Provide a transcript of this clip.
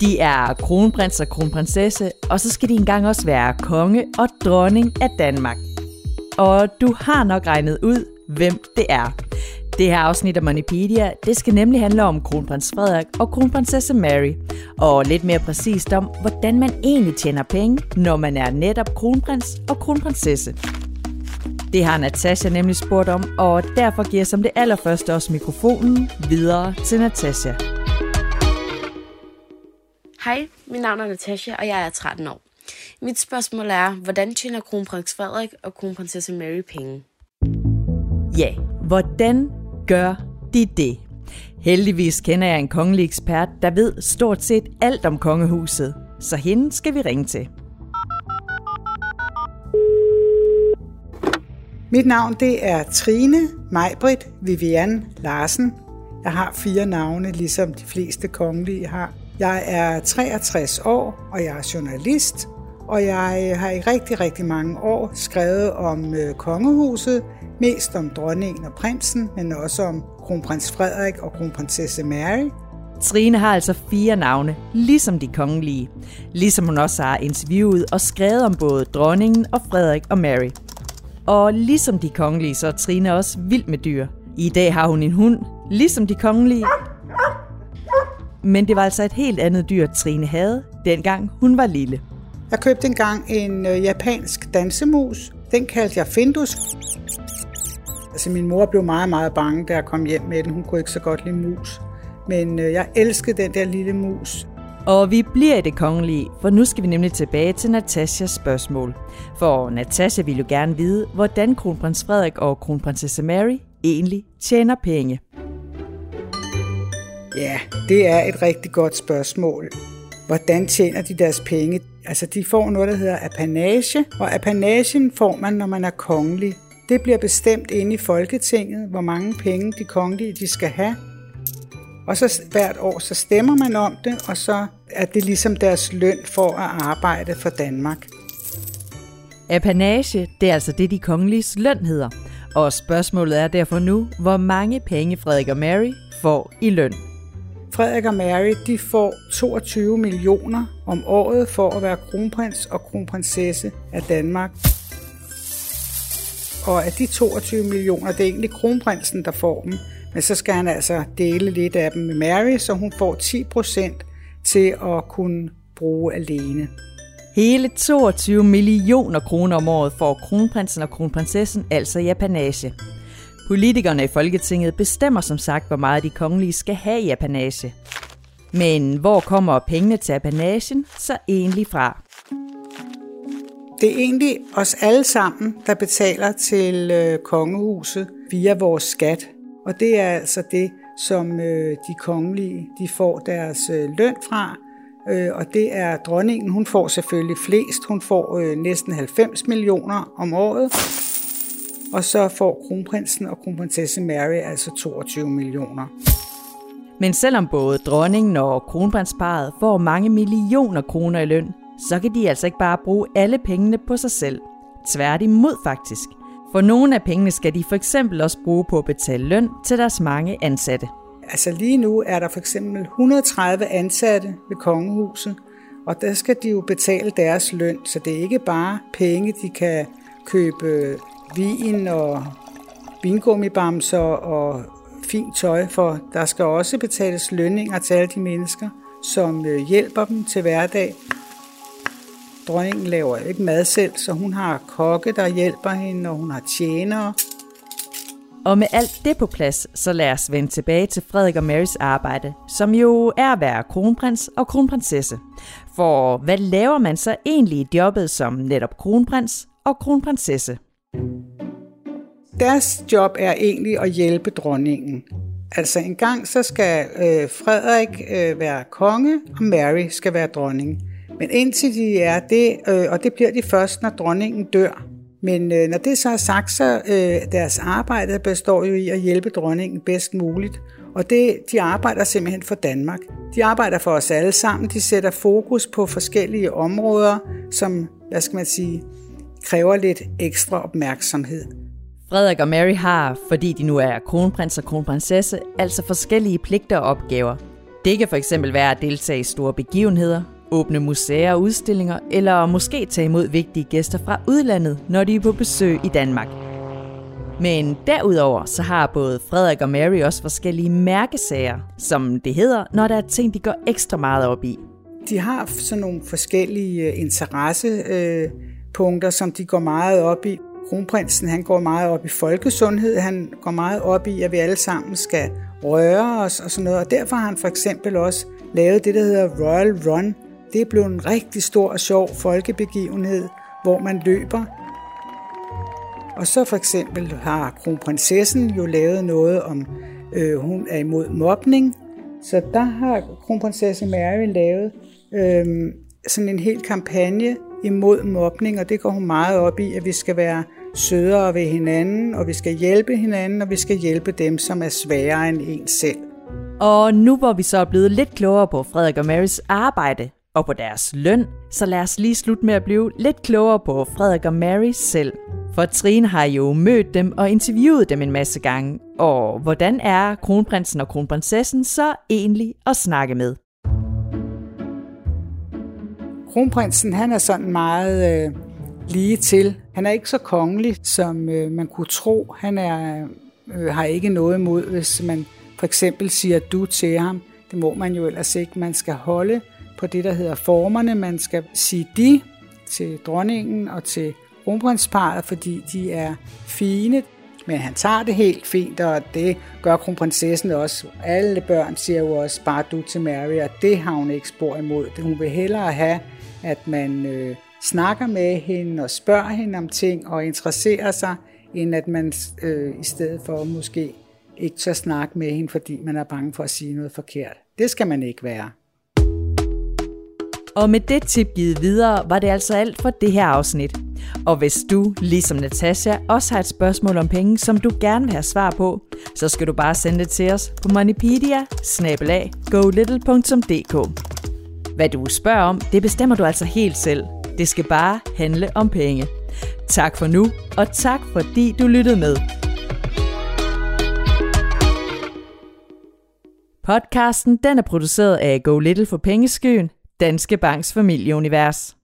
De er kronprins og kronprinsesse, og så skal de engang også være konge og dronning af Danmark. Og du har nok regnet ud, hvem det er. Det her afsnit af Moneypedia, det skal nemlig handle om kronprins Frederik og kronprinsesse Mary. Og lidt mere præcist om, hvordan man egentlig tjener penge, når man er netop kronprins og kronprinsesse. Det har Natasha nemlig spurgt om, og derfor giver jeg som det allerførste også mikrofonen videre til Natasha. Hej, mit navn er Natasha, og jeg er 13 år. Mit spørgsmål er, hvordan tjener kronprins Frederik og kronprinsesse Mary penge? Ja, hvordan gør de det? Heldigvis kender jeg en kongelig ekspert, der ved stort set alt om kongehuset. Så hende skal vi ringe til. Mit navn det er Trine Majbrit Vivian Larsen. Jeg har fire navne, ligesom de fleste kongelige har. Jeg er 63 år, og jeg er journalist, og jeg har i rigtig, rigtig mange år skrevet om øh, kongehuset, mest om dronningen og prinsen, men også om kronprins Frederik og kronprinsesse Mary. Trine har altså fire navne, ligesom de kongelige. Ligesom hun også har interviewet og skrevet om både dronningen og Frederik og Mary. Og ligesom de kongelige, så er Trine også vild med dyr. I dag har hun en hund, ligesom de kongelige. Men det var altså et helt andet dyr, Trine havde, dengang hun var lille. Jeg købte engang en øh, japansk dansemus. Den kaldte jeg Findus. Altså min mor blev meget, meget bange, da jeg kom hjem med den. Hun kunne ikke så godt lide mus. Men øh, jeg elskede den der lille mus. Og vi bliver i det kongelige, for nu skal vi nemlig tilbage til Natashas spørgsmål. For Natasha vil jo gerne vide, hvordan kronprins Frederik og kronprinsesse Mary egentlig tjener penge. Ja, det er et rigtig godt spørgsmål. Hvordan tjener de deres penge? Altså, de får noget, der hedder apanage, og apanagen får man, når man er kongelig. Det bliver bestemt inde i Folketinget, hvor mange penge de kongelige de skal have. Og så hvert år, så stemmer man om det, og så er det ligesom deres løn for at arbejde for Danmark. Apanage, det er altså det, de kongeliges løn hedder. Og spørgsmålet er derfor nu, hvor mange penge Frederik og Mary får i løn. Frederik og Mary de får 22 millioner om året for at være kronprins og kronprinsesse af Danmark. Og af de 22 millioner, det er egentlig kronprinsen, der får dem. Men så skal han altså dele lidt af dem med Mary, så hun får 10 procent til at kunne bruge alene. Hele 22 millioner kroner om året får kronprinsen og kronprinsessen altså i apanage. Politikerne i Folketinget bestemmer som sagt, hvor meget de kongelige skal have i apanage. Men hvor kommer pengene til apanagen så egentlig fra? Det er egentlig os alle sammen, der betaler til øh, kongehuset via vores skat. Og det er altså det, som øh, de kongelige de får deres øh, løn fra. Og det er dronningen, hun får selvfølgelig flest. Hun får næsten 90 millioner om året. Og så får kronprinsen og kronprinsesse Mary altså 22 millioner. Men selvom både dronningen og kronprinsparet får mange millioner kroner i løn, så kan de altså ikke bare bruge alle pengene på sig selv. Tværtimod faktisk. For nogle af pengene skal de for eksempel også bruge på at betale løn til deres mange ansatte. Altså lige nu er der for eksempel 130 ansatte ved kongehuset, og der skal de jo betale deres løn, så det er ikke bare penge, de kan købe vin og vingummibamser og fint tøj for. Der skal også betales lønninger til alle de mennesker, som øh, hjælper dem til hverdag. Dronningen laver ikke mad selv, så hun har kokke, der hjælper hende, og hun har tjenere. Og med alt det på plads, så lad os vende tilbage til Frederik og Marys arbejde, som jo er at være kronprins og kronprinsesse. For hvad laver man så egentlig i jobbet som netop kronprins og kronprinsesse? Deres job er egentlig at hjælpe dronningen. Altså en gang så skal øh, Frederik øh, være konge, og Mary skal være dronning. Men indtil de er det, øh, og det bliver de først, når dronningen dør. Men øh, når det så er sagt, så øh, deres arbejde består jo i at hjælpe dronningen bedst muligt. Og det, de arbejder simpelthen for Danmark. De arbejder for os alle sammen. De sætter fokus på forskellige områder, som, hvad skal man sige, kræver lidt ekstra opmærksomhed. Frederik og Mary har, fordi de nu er kronprins og kronprinsesse, altså forskellige pligter og opgaver. Det kan for eksempel være at deltage i store begivenheder, åbne museer og udstillinger, eller måske tage imod vigtige gæster fra udlandet, når de er på besøg i Danmark. Men derudover så har både Frederik og Mary også forskellige mærkesager, som det hedder, når der er ting, de går ekstra meget op i. De har sådan nogle forskellige øh, interessepunkter, som de går meget op i. Kronprinsen han går meget op i folkesundhed, han går meget op i, at vi alle sammen skal røre os og sådan noget. Og derfor har han for eksempel også lavet det, der hedder Royal Run. Det er blevet en rigtig stor og sjov folkebegivenhed, hvor man løber. Og så for eksempel har kronprinsessen jo lavet noget om, øh, hun er imod mobning. Så der har kronprinsesse Mary lavet øh, sådan en hel kampagne imod mobning, og det går hun meget op i, at vi skal være sødere ved hinanden, og vi skal hjælpe hinanden, og vi skal hjælpe dem, som er sværere end en selv. Og nu hvor vi så er blevet lidt klogere på Frederik og Marys arbejde og på deres løn, så lad os lige slutte med at blive lidt klogere på Frederik og Mary selv. For Trine har jo mødt dem og interviewet dem en masse gange. Og hvordan er kronprinsen og kronprinsessen så egentlig at snakke med? Kronprinsen han er sådan meget øh, lige til. Han er ikke så kongelig, som øh, man kunne tro. Han er, øh, har ikke noget imod, hvis man for eksempel siger du til ham. Det må man jo ellers ikke. Man skal holde på det, der hedder formerne. Man skal sige de til dronningen og til kronprinsparet, fordi de er fine. Men han tager det helt fint, og det gør kronprinsessen også. Alle børn siger jo også bare du til Mary, og det har hun ikke spor imod. Hun vil hellere have, at man øh, snakker med hende og spørger hende om ting og interesserer sig, end at man øh, i stedet for måske ikke tør snakke med hende, fordi man er bange for at sige noget forkert. Det skal man ikke være. Og med det tip givet videre, var det altså alt for det her afsnit. Og hvis du, ligesom Natasha, også har et spørgsmål om penge, som du gerne vil have svar på, så skal du bare sende det til os på moneypedia hvad du spørger om, det bestemmer du altså helt selv. Det skal bare handle om penge. Tak for nu, og tak fordi du lyttede med. Podcasten den er produceret af Go Little for Pengeskyen, Danske Banks familieunivers.